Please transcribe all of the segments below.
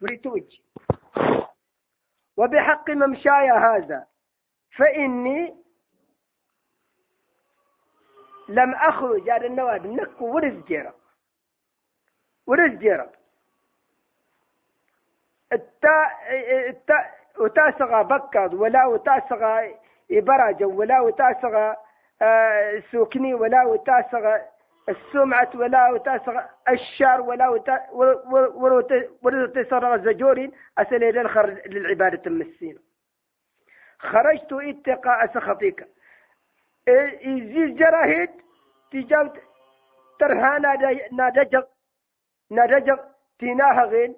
بريتوج. وبحق ممشاي هذا فإني لم أخرج على النواد نك ورز جيرا ورز جيرا التا التا وتاسغا بكاد ولا وتاسغا إبراج ولا وتاسغا آه، سوكني ولا وتاسغا السمعة ولا وتاسغا الشار ولا وتسرغ الزجورين أسأل للخرج للعبادة المسين. خرجت اتقاء سخطيك إزيز جراهيد تجاوت ترهانا نادجغ نادجغ تناها غين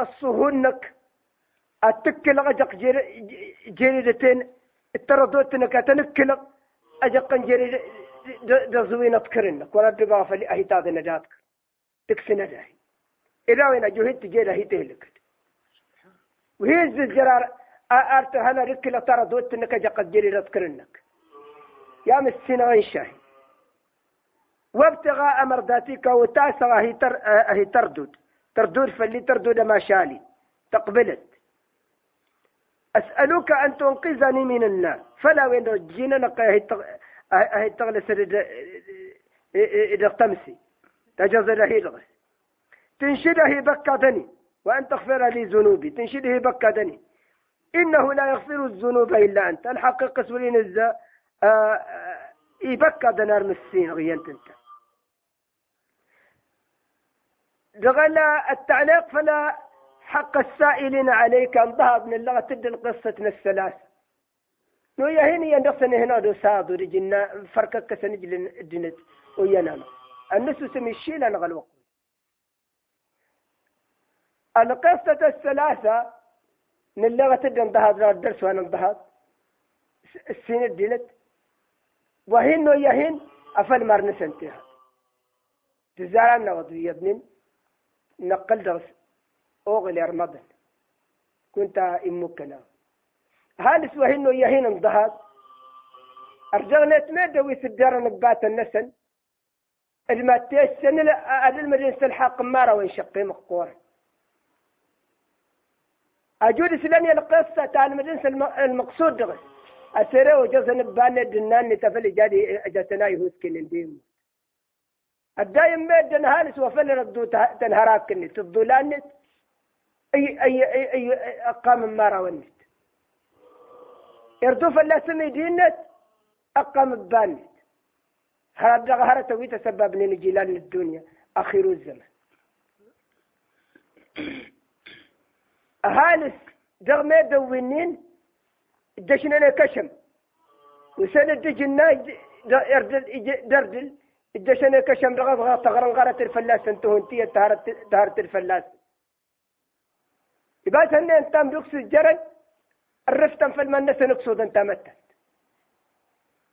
الصهونك التكل غجق جريدتين التردوتنك تنكل أجق جريد دزوين تكرنك ولا فلي أهيتاد نجاتك. تكسنا داهي إذا وين جهد تجي هي تهلك وهي الزجرار أرت هنا ركلا تردوتنك أجق جريد تكرنك يا مسنا ويشاهي وابتغاء مرضاتك وتاسغ هي تر هي تردد تردود فاللي تردود ما شالي. تقبلت. أسألك أن تنقذني من النار. فلا وين جينا نقى هي تغلس إذا تمسي تجز له تنشده بكدني وأن تغفر لي ذنوبي. تنشده بكدني إنه لا يغفر الذنوب إلا أنت. الحقيقة سولين الزا يبكى دنار مسين غيانت أنت. دغلا التعليق فلا حق السائلين عليك أن ذهب من اللغة تدن قصتنا الثلاث. نو يهيني يندخسن هنا دو ساد ورجنا فركك سنجل الدنت وينام النسو سمي الشيل أنا غلوق القصة الثلاثة من اللغة تدن ذهب الدرس وأنا ذهب السنة دلت وهن يهن أفل مرنس انتهى تزارنا وضي يبنين نقل درس أغلي رمضان كنت إمكنا هالس وهن يهن انضهاد. أرجعنا تمدى ويسدر نبات النسل. الماتيش سنة أدل المدينة الحق مارا وينشقي مقورا أجود سلاني القصة تاع المدينة المقصود دغس. أسيرة وجزن بان دنان نتفل جادي أجتنا يهوس كنن ديم الدايم ما دن هالس وفل ردو تنهراك كنت الضلان أي أي أي أي أقام مارا ونت. يردو فلا سمي دينت أقام بانت غهرة تويت سبب لنجيلان الدنيا أخير الزمن أهالس دغمي دوينين الدشنا كشم. وسنة دجنا دردل. الدشنا كشم رغب غا تغرن غارة الفلاس انتهون تي تهارت الفلاس. يبقى سنة انت مدوكس الجرن الرفتن في المنة سنقصد انت متت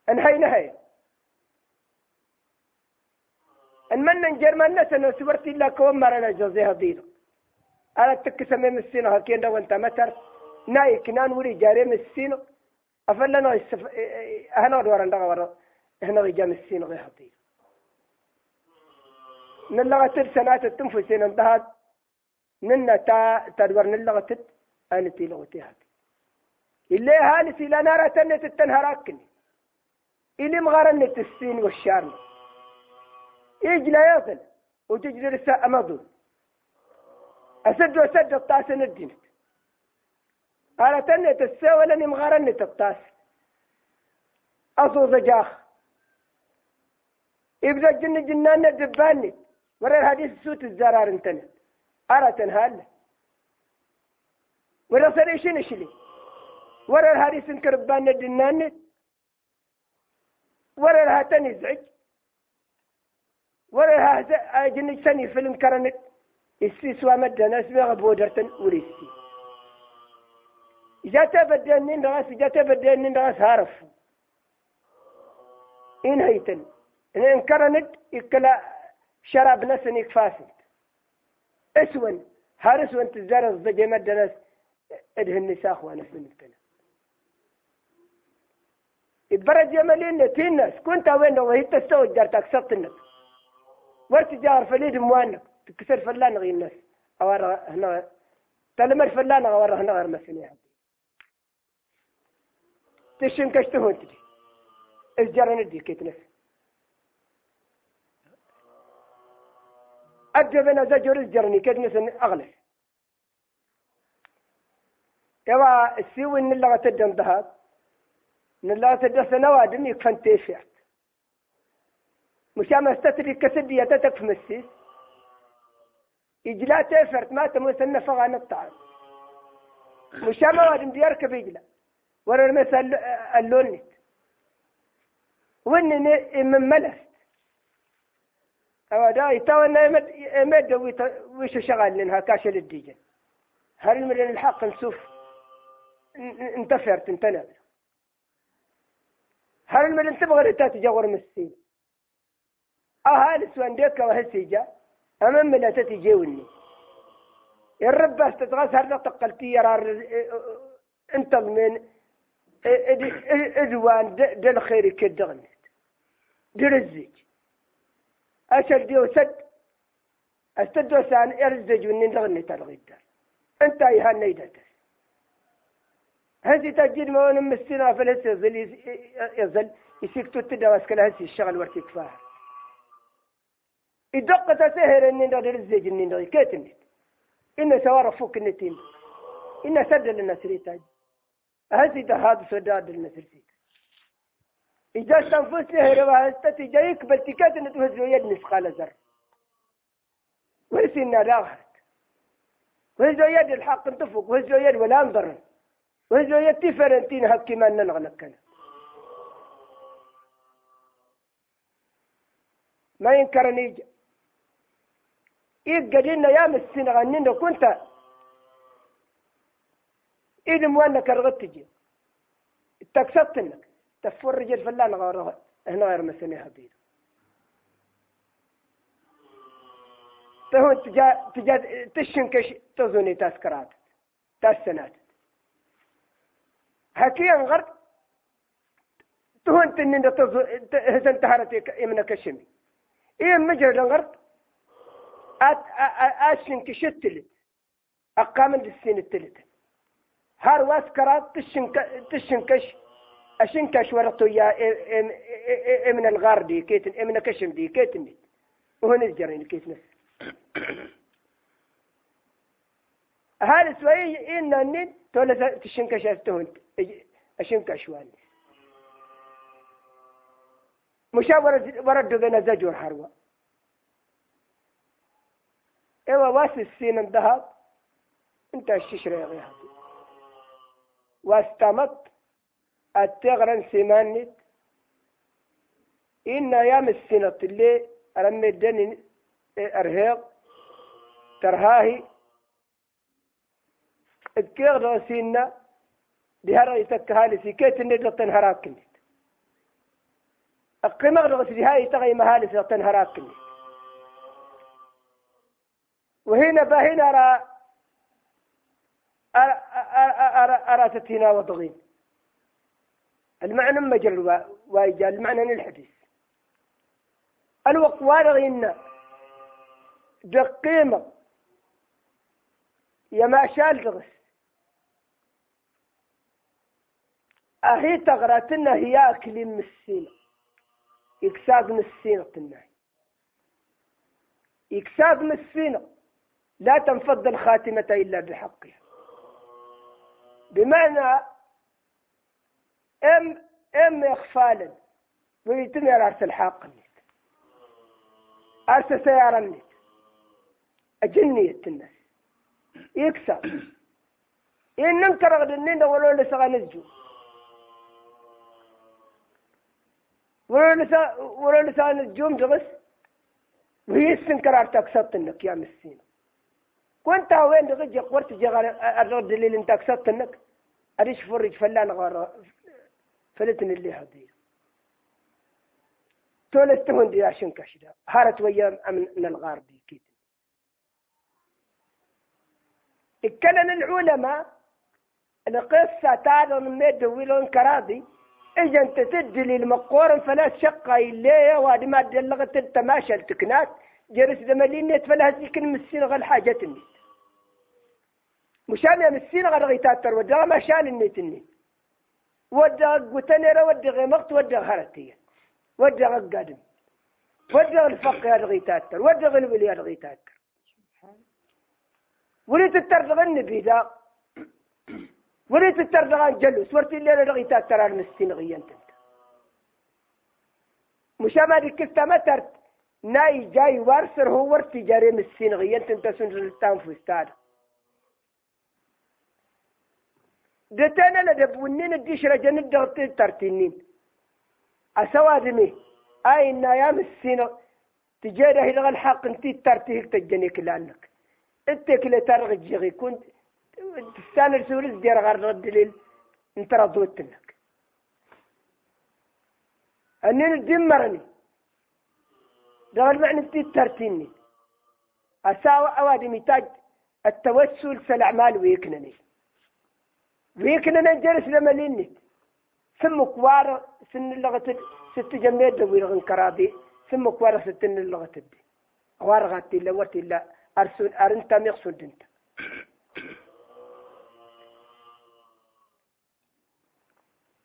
انهي نهي؟ المنة جرمان سنة سورتي الله كوم مرنا جوزيها ديدو على تكسمي مسينو هكين دو انت متر. ناي كنان وري جاري مسينو. أفلنا يسف هنا دوار عندها ورا. هنا رجال مسين غير هطي نلغة السنوات التنفسين انتهت. ننا تا تدور نلغة تت أنا تي لغتي هذه اللي هالي سيلا نارا تنت التنهراكني اللي مغارنة السين والشارم لا يصل وتجري الساعة مضون أسد وسد الطاسن الدين أنا تنت السوى لاني مغارنة الطاس. أصو زجاخ إبدا جن جنان دباني ورا الحديث سوت الزرار انتنا أرى تنهال. ولا سريشين شلي. ورا الحديث انكربان الدنان. ورا الهاتن يزعج ورا الها جن سني فيلم كرنت السيسوا مدنا اسمه بودرتن وريسي إذا تبدأ راس إذا تبدأ رأس هارف. إن هيتن. إن انكرنت إكلا شراب نسن إكفاسد أسون. هارس وانت زارز ضجي مدنس اده النساء اخوانا في البرد يملين تينس كنت وين وهي تستوي دارتك سبت النك ورت جار فليد موانك تكسر فلان غير الناس. أور هنا. تلمر فلان أور هنا غير مسني تشين كشتهون تدي الجرن دي كيتنس أجبنا زجر الجرني كيتنس أغلس يوا السيوي نلا تدن ذهب نلا تدن سنوادم يكفن تيشيرت مشام استتري كسدية تتك مسيس إجلا تيفرت ما تموسن فغان الطعام مشام وادم ديارك بيجلا ورا المثل اللونت. وين من ملست. أو دا يتوانا يمد ويش شغال لنها كاشل الديجن هل من الحق نشوف انتفرت انتنا هل من انت بغير تاتي مسين أهل سوان ديكا وهسيجا أمام من تتجيوني الرب استدغاس هرنا تقلتي يرى أنت من إدوان دل خير كدغنت الزيج. أشل ديو سد استدو سان إرزج من دغنت الغدار أنت أيها هذه تجد ما ونم مسنا فلس يزل يزل يسكتو تدوس كلا هسي الشغل ورتي كفاه يدق تسهر إن ندر الزيج إن ندر كيتني إن سوار فوق النتين إن سد للنسر تاج. هذه هذا سداد النسر إذا استنفس له روا استتي جايك بل تكاد نتوهز يد نسخال زر. ويسينا لاغت وهزو يد الحق انتفق وهزو يد ولا انضر وهزو يد تفرنتين هكي ما ننغنكنا ما ينكرني إيقادين يا مسين غنين كنت. إذا موانا كرغت تجي. تكسبت لك تفور رجل فلان غير هنا غير مسني هدير تهون تجا تجا تشنكش تظني تذكرات. تسنات هكي انغرت تهون تنين تزو هزن تهرتي إمنا كشمي إيه مجرد انغرت أشن كشتلت أقام السين التلت. هار واسكرات تشنكش أشنكش ورطو يا من الغار دي كيتن من كشم دي كيتن وهنا الجرين كيتن. هذا سوي إن النين تولى تشنكش أستهون أشنكش واني. مشاورة ورد بين زجور حروا ايوا واس السين الذهب إنت الششرة غيها واستمت التغرن سيمانت إن أيام السنة اللي أرمي الدني أرهيق ترهاهي. الكيغ سينا بهرا يتكهالي سيكيت النجلة تنهراكني القمة غرغس هاي تغي مهالي سيغتنهراكني وهنا بهنا أرى أرى, أرى, أرى تتينا وضغين. المعنى مجر وايجا المعنى الحديث الوقت وارغين دقيمة. يا ما شال دغس أهي تغراتنا هي أكل مسينة إكساد مسينة تنهي إكساد مسينة لا تنفض الخاتمة إلا بحقها. بمعنى ام إم اخفالا ويتم رأس الحاق النت أرس سيارة النت اجنية الناس. يكسر إن ننكر غد النين ولو لسا نزجو ولو لسا نزجوم جغس وهي السنكر ارتاك انك يا مسين كنت وين دغجي قورت جغال الرد اللي انت كسبت انك اريش فرج فلان غار فلتن اللي هدي تولستهن دي عشان كشدا هارت ويا من الغار دي كده اتكلم العلماء القصة تعالى من ميد ويلون إذا أنت تدلي المقورن فلا شقة إليه وهذه ما دلغت التماشى التكنات جرس دمالين فلا هذيك المسين غل حاجة النت مشان يا مسين غير غيتاتر ودا مشان النتني ودا قتنيرا ودا غيمقت ودا غرتي ودا قادم. ودا الفق يا غيتاتر ودا غلبل يا غيتاتر وليت الترغن بيدا. وليت الترغن جلس ورتي الليلة غيتاتر المسين غيانت مشان ما ديك مترت ناي جاي وارسر هو ورتي جاري مسين غيانت أنت سنجلتان فستاد دتانا لدبونين الديش رجن الدغط ترتينين أسوادمي أي إن أيام السنة تجيره إلى الحق انتي ترتيك تجنيك لأنك. أنت كلا ترغ جيغي كنت تستان السوريس دير غير الدليل انت ردوت لك أنين دمرني ده المعنى انتي ترتيني. أساوى أوادمي تاج التوسل سالأعمال ويكنني. ويكنا نجلس لما ليني ثم كوار سن اللغة ست جميد دوير غن كرابي. ثم كوار ستن اللغة تدي. غوار غاتي لا. أرسل أرنتا ميقصود أنت.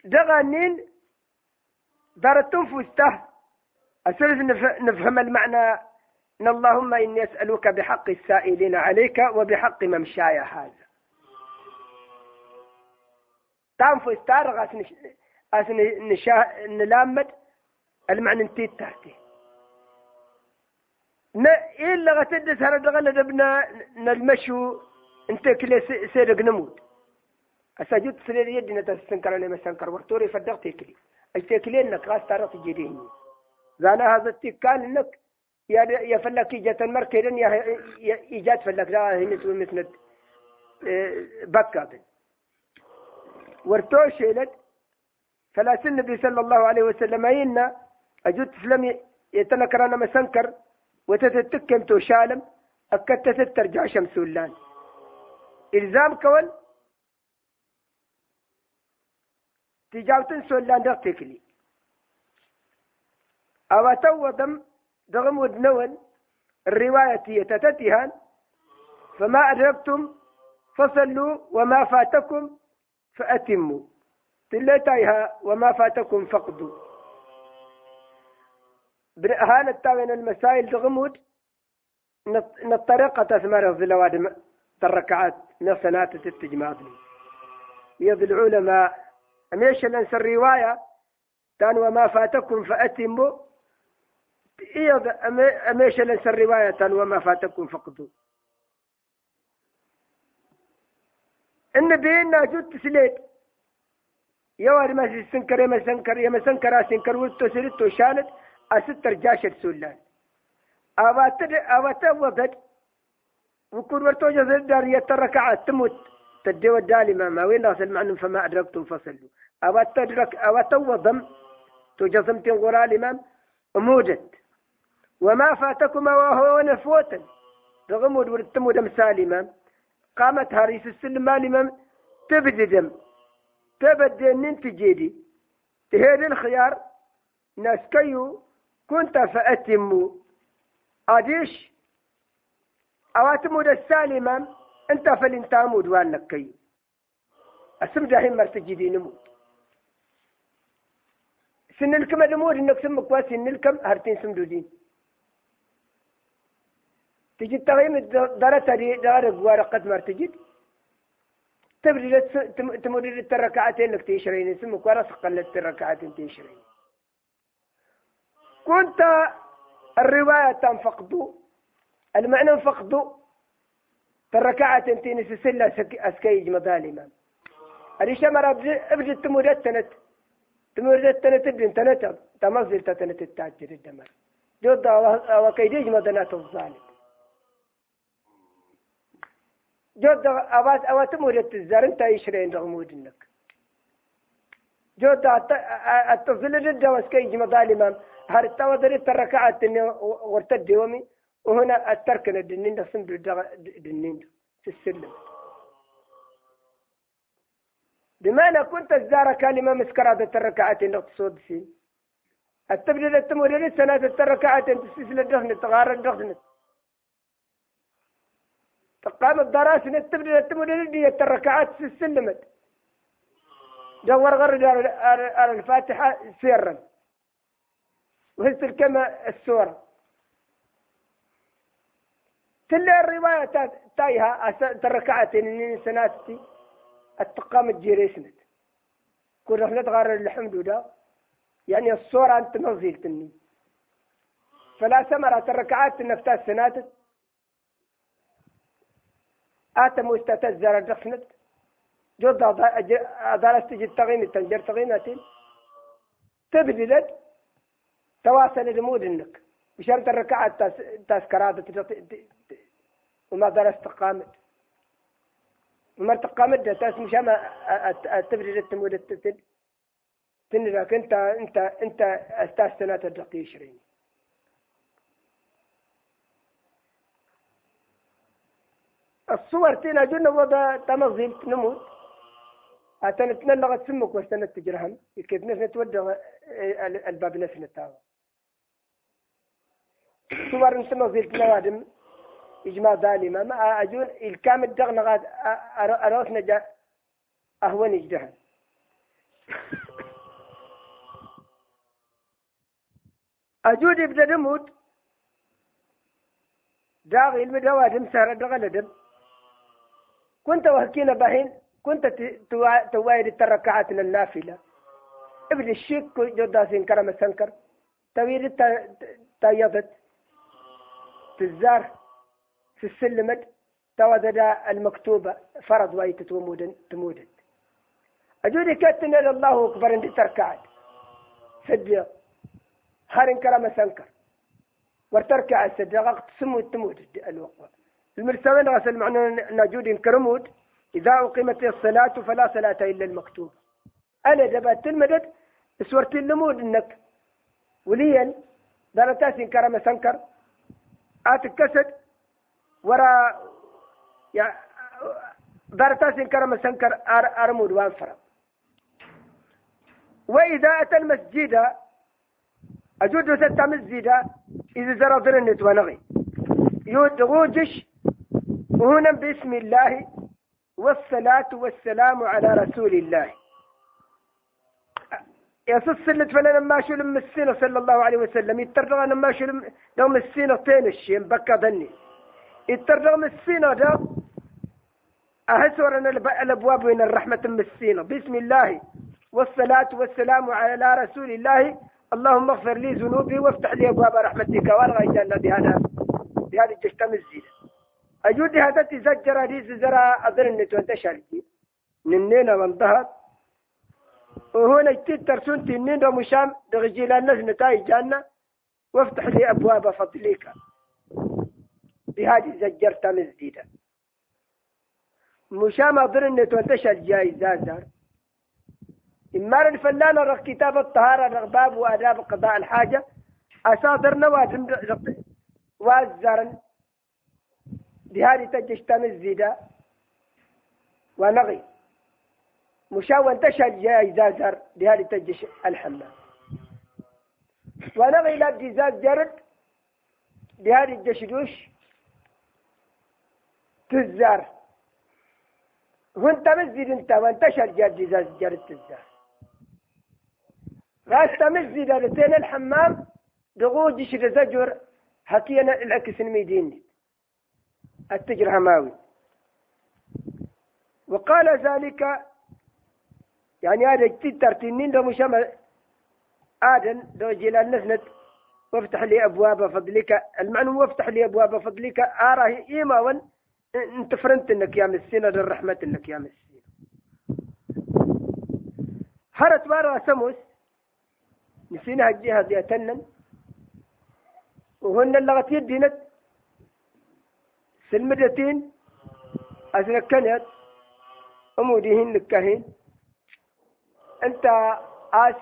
دغنين دارتم فسته أسلف نفهم المعنى. إن اللهم إني أسألك بحق السائلين عليك وبحق ممشاي هذا. تام في ستار غاس نش أس نشا نلامد. المعنى انتي تحتي ن إلا غتدس هذا دغنا دبنا نلمشو. انت كلي سيرق نموت. أسجد سرير يدنا تسنكر أنا مسنكر ورتوري فدغت كلي أشتكلي إنك غاس تارت جديني زانا هذا التكال إنك يا يا فلك إجت المركز يا إيجاد فلك لا هنا مثل بكا ورتو شيلت فلا النبي صلى الله عليه وسلم أينا أجد فلم يتنكر أنا مسنكر وتتتكم تو شالم أكدت ترجع شمس ولان إلزام كول تجاوتن سولان دقتكلي أو تو دم دغم ودنون الرواية تتتهان فما أدركتم فصلوا وما فاتكم فأتموا. تلتايها وما فاتكم فقدوا. هان التاوين المسائل تغمود نطريقة تثمر في الواد الركعات من سنات التجماض يض العلماء أميش لنس الرواية؟ تان وما فاتكم فأتموا يض أميش لنس الرواية؟ تان وما فاتكم فقدوا النبي إنا جد سليت يوار ما سنكر يا مسنكر يا مسنكر سنكر ولتو سلتو شانت أستر جاشت سولان. أبات أبات وقت وكل ورتو جزل دار يتركعات تموت. تدي الدالي ما وين ناصل معنهم فما أدركتم فصلوا. أبات تدرك أبات وضم تجزمت غرال الإمام؟ موجد وما فاتكما وهو نفوتا رغمود ورتمود مثال إمام. قامت هاريس السلم الإمام تبددم تبدين أنت جيدي. تهيد الخيار. ناسكيو كنت فأتموا أديش. أواتمو السالمة انت فلنتامود وانك كي اسم جاهين مرتجدين نمو. سن الكم الأمور انك سمك واسن الكم هرتين سمدودين تجد تغيم درت دار ورقة مرتجد. تبري تمرر الركعتين لك تيشرين. اسمك ورا قلت الركعتين تيشرين. كنت الرواية تنفقد المعنى انفقد الركعتين تينس سلة أسكيج مظالما أدي شمر أبجد تمرد تنت. تمرد تنت ابن تنت. تمزل تنت التاجر الدمر. جد وكيديج مدنات الظالم. جود أوات أوات مودة الزر أنت يشرين رغمود إنك جود التفضل جدا وسكي جم ظالما هل التوضر التركعات إني ورتد يومي وهنا التركنا الدنين نسم الدنين في السلم. بمعنى كنت الزارة كلمة مسكرة التركعات نقصود فيه. التبديل التمرير السنة التركعات تسلسل الدخن تغار الدخن تقام الدراس نتبدي نتبدي دي الركعات سلمت دور غرد على الفاتحة سرا وهز الكلمة السورة. تل الرواية تايها تركعتين سناتي التقام الجيريسنت كل رحلة غار الحمد ده يعني الصورة أنت نزلتني فلا ثمرة الركعات النفتاس سناتت. آتم واستتزر الرخنت جد أدارست تجد تغين التنجر تغينتين تبدلت. تواصل المود إنك. بشرط الركعات تذكرات وما درست قامت وما تقامت تاس مش ما تبدل التمود تنلك انت انت انت أستاذ سنة الدقيقة 20 الصور تينا جنة وضع تنظيم نموت. أتنا تنلغ تسمك واستنى تجرهم. كيف نفس تودع الباب نفس صور تنظيم نوادم إجماع ظالمة ما أجون الكامل دغنا غاد أروس نجا أهون إجدها أجود يبدأ نموت داغي المدوادم سهرة دغلدم كنت وهكينا بهين كنت توايد التركعات النافلة. ابن الشيك جدا كرم سنكر تويد تيضت تزار في السلمد توادد المكتوبة فرض وأيت تمودن تمودن. أجودي كتن الله أكبر عند تركعت سدي هارن كرم سنكر. وتركع السدي تسمو تمود الوقت. المرسلين غسل معنى نجود كرمود. إذا أقيمت الصلاة فلا صلاة إلا المكتوب. أنا دبت المدد سورة اللمود إنك. وليا درتاس كرم سنكر. آت الكسد ورا يا كرم سنكر أرمود وانفر وإذا أتى المسجد أجود ستة مسجد إذا زرى ظرنت ونغي. يوجش هنا بسم الله والصلاة والسلام على رسول الله. يصص اللي فلان ما شو لم السنة صلى الله عليه وسلم؟ يترجع أنا ما شو لم يوم السنة تينش ينبكى ذني يترجع من السنة ده أهسور أن الأبواب من الرحمة من السنة بسم الله. والصلاة والسلام على رسول الله. اللهم اغفر لي ذنوبي وافتح لي أبواب رحمتك. والغي جنة بهذا بهذه الجشتم الزينة. أجود هذا تزجر هذه زرا أظن إن تنتشر. ننينا والظهر وهنا يتيت ترسون تنين ومشام دغجيل الناس نتاي جانا وافتح لي أبواب فضلك. بهذه زجرت مزديدة مشام أظن إن تنتشر جاي زازر إما الفلانة رغ كتاب الطهارة رغ باب وآداب قضاء الحاجة. أساطر نواتم وازرن بهذه تجتم الزيدة ونغي. مشاون تشهد جاي زازر بهذه تجش الحمام. ونغي لا جزاز جرد بهذه الجشدوش تزار. وانت مزيد انت وانتشر جاد جزاز جرد تزار. غاست مزيد لتين الحمام دغوج شد زجر حكينا العكس الميدين. التجر هماوي وقال ذلك يعني هذا جديد ترتينين لو مش آدن لو جلال نسنت وافتح لي أبواب فضلك. المعنى وافتح لي أبواب فضلك. آره إيما ون. انت فرنت إنك يا مسينة للرحمة إنك يا مسينة هرت بارا سموس نسينا دي أتنن. وهن اللغة يدينت سلمدتين أزنكنت أموديهن لكهين أنت أس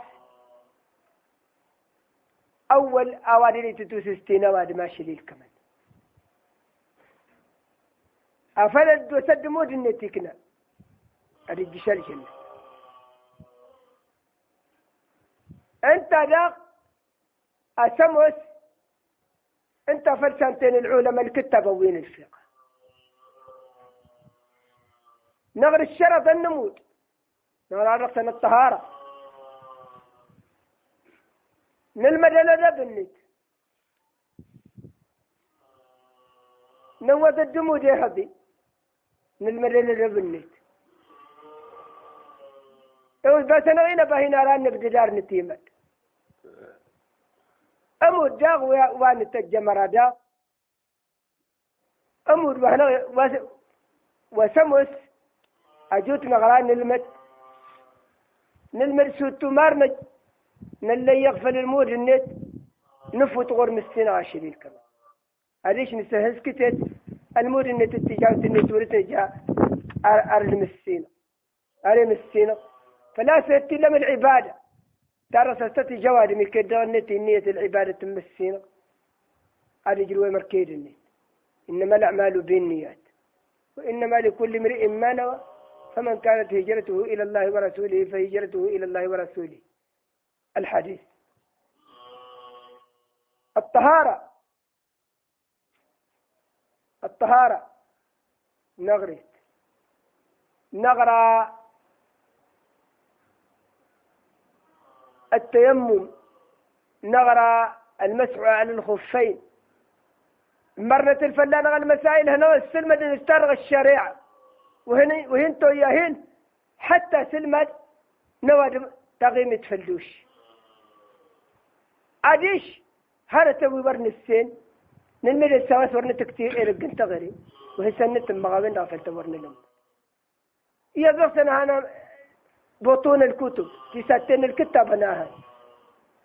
أول أوادي تتوسستين أواد ما شليل كمان. أفلد وسد مود النتيكنا أريد شلشل أنت ذا أسموس. أنت فلسنتين العلماء الكتاب وين الفقه. نغر الشرف النمود نغر عرقتنا الطهارة. نلمد بنيت. نوذ الدمود يا حبي نلمد بنيت. أو بس أنا هنا بهنا ران بدار نتيمت أمود داغ وان تجمر داغ أمود وهنا وسمس أجوت مغران نلمت. نلمت سوتو مارنج نلي يغفل المود النت نفوت غور مسكين عشرين كمان هذيش نسهز كتت المود النت التجاوز النت ورتجا أرد مسينة أري مسينة فلا سيتي لم العبادة. ترى ستتي جواد مكدر النت نية العبادة مسينة هذه جلوة مركيد النت. إنما الأعمال بالنيات. وإنما لكل امرئ ما نوى. فمن كانت هجرته إلى الله ورسوله فهجرته إلى الله ورسوله. الحديث. الطهارة. الطهارة. نغرت نغرى. التيمم. نغرى. المسح على الخفين. مرة الفلانة المسائل هنا السلمة نسترغ الشريعة. وهن وهنتو ياهن حتى سلمة نواد تغيمة فلوش عاديش هذا تبي ورن السين. نلمد السواس ورن تكتير إلى قنت غري. وهي سنة المغابين غافل تورن لهم. يا بغتنا أنا بطون الكتب. في ساتين الكتاب أناها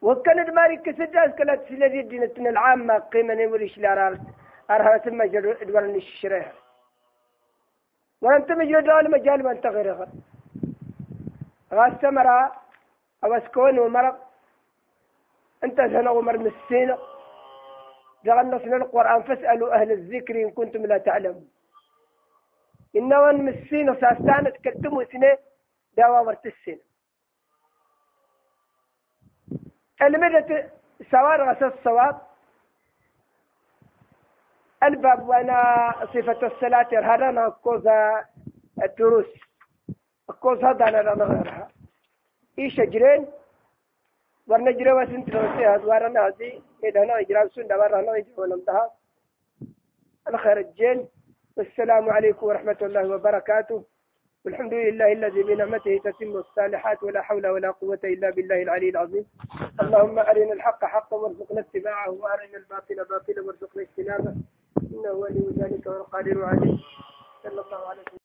وكانت ماري كسجاز كانت في الذي دينتنا العامة قيمة نوريش لارار أرها ثم جدول الشريحة. وأنت مجرد المجال ما أنت غير غاس سمرا أو أسكون ومرق أنت هنا عمر مسينا جعلنا في القرآن. فاسألوا أهل الذكر إن كنتم لا تعلمون. إنه وان مسينا ساستانة تكلموا سنة داوا مرت السنة. المدة سوار غسل الصواب. الباب وأنا صفة الصلاة هذا نقوز الدروس. نقوز هذا أنا غيرها أجرين warna jira wasin tilawse had warana hadi idana ijrab sun dabarana ijronam taha الخير الجن. والسلام عليكم ورحمة الله وبركاته. والحمد لله الذي بنعمته تتم الصالحات ولا حول ولا قوة إلا بالله العلي العظيم. اللهم أرنا الحق حقا وارزقنا اتباعه وأرنا الباطل باطلا وارزقنا اجتنابه. إنه ولي ذلك والقادر عليه صلى الله عليه وسلم